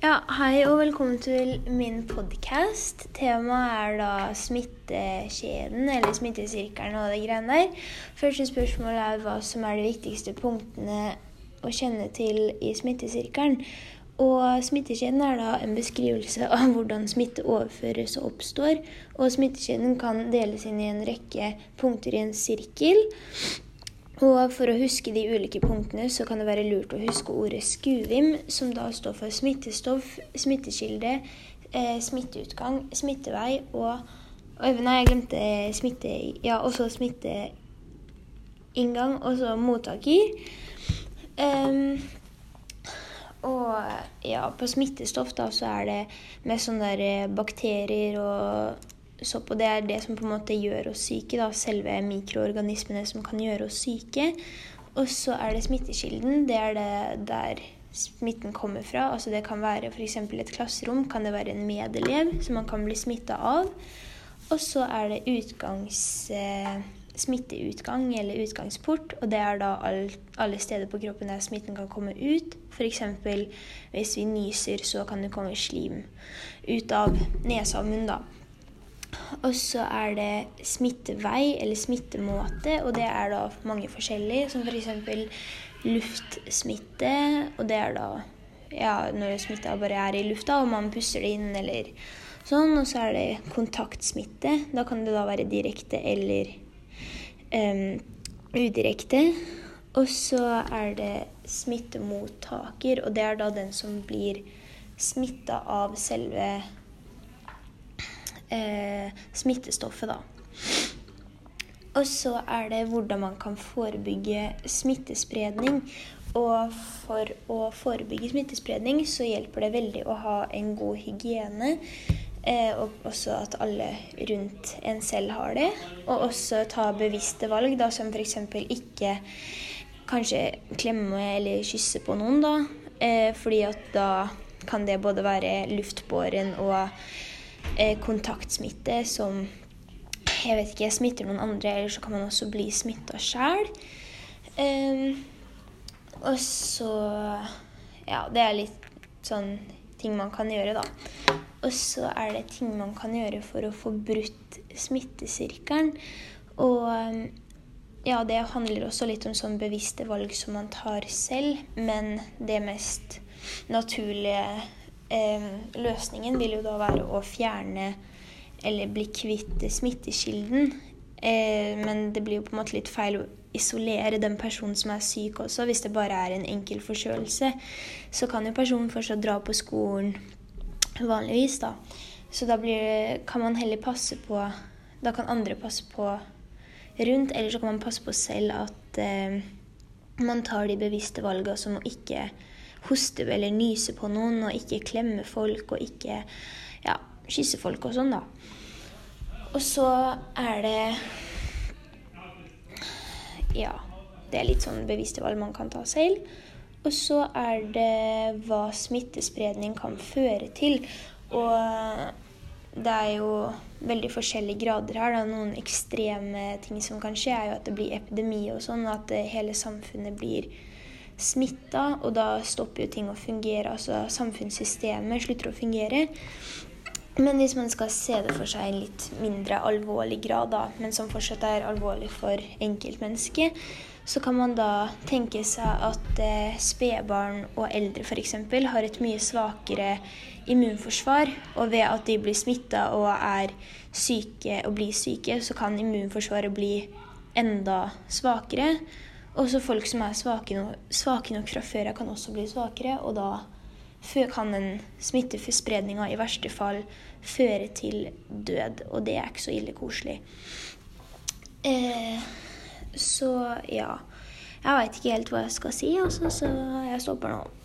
Ja, Hei og velkommen til min podkast. Temaet er da smittekjeden eller smittesirkelen og det greiene der. Første spørsmål er hva som er de viktigste punktene å kjenne til i smittesirkelen. Og Smittekjeden er da en beskrivelse av hvordan smitte overføres og oppstår. Og Smittekjeden kan deles inn i en rekke punkter i en sirkel. Og for å huske de ulike punktene, så kan det være lurt å huske ordet skuvim, som da står for smittestoff, smittekilde, eh, smitteutgang, smittevei og, Nei, jeg glemte smitte... Ja, også smitteinngang, og så mottaker. Um, og ja, på smittestoff da så er det med sånne der bakterier og sopp. på. det er det som på en måte gjør oss syke. da, Selve mikroorganismene som kan gjøre oss syke. Og så er det smittekilden. Det er det der smitten kommer fra. Altså Det kan være f.eks. et klasserom. Kan det være en medelev som man kan bli smitta av. Og så er det utgangs, eh, smitteutgang eller utgangsport. Og det er da all, alle steder på kroppen der smitten kan komme ut. F.eks. hvis vi nyser, så kan det komme slim ut av nesa og munnen. Og så er det smittevei eller smittemåte, og det er da mange forskjellige, som f.eks. luftsmitte, og det er da ja, når smitta bare er i lufta, og man puster det inn eller sånn. Og så er det kontaktsmitte. Da kan det da være direkte eller um, udirekte. Og så er det smittemottaker, og det er da den som blir smitta av selve eh, smittestoffet, da. Og så er det hvordan man kan forebygge smittespredning. Og for å forebygge smittespredning så hjelper det veldig å ha en god hygiene. Eh, og også at alle rundt en selv har det. Og også ta bevisste valg, da, som f.eks. ikke kanskje klemme eller kysse på noen, da. Eh, fordi at da kan det både være luftbåren og kontaktsmitte som jeg vet ikke, smitter noen andre, eller så kan man også bli smitta sjæl. Um, og så Ja, det er litt sånn ting man kan gjøre, da. Og så er det ting man kan gjøre for å få brutt smittesirkelen. Og ja, det handler også litt om sånn bevisste valg som man tar selv, men det mest naturlige eh, løsningen vil jo da være å fjerne eller bli kvitt smittekilden. Eh, men det blir jo på en måte litt feil å isolere den personen som er syk også. Hvis det bare er en enkel forkjølelse, så kan jo personen fortsatt dra på skolen vanligvis, da. Så da blir, kan man heller passe på Da kan andre passe på rundt, eller så kan man passe på selv at eh, man tar de bevisste valgene som å ikke hoste eller nyse på noen, og ikke klemme folk og ikke ja, kysse folk og sånn, da. Og så er det Ja. Det er litt sånn bevisste valg man kan ta selv. Og så er det hva smittespredning kan føre til. Og det er jo veldig forskjellige grader her. Da. Noen ekstreme ting som kan skje, er jo at det blir epidemi og sånn, at hele samfunnet blir smitta, og da stopper jo ting å fungere. Altså samfunnssystemet slutter å fungere. Men hvis man skal se det for seg i litt mindre alvorlig grad, da, men som fortsatt er alvorlig for enkeltmennesket, så kan man da tenke seg at eh, spedbarn og eldre f.eks. har et mye svakere immunforsvar. Og ved at de blir smitta og er syke og blir syke, så kan immunforsvaret bli enda svakere. Også folk som er svake nok, svake nok fra før kan også bli svakere. Og da kan den smittespredninga i verste fall føre til død. Og det er ikke så ille koselig. Eh, så ja. Jeg veit ikke helt hva jeg skal si, altså, så jeg stopper nå.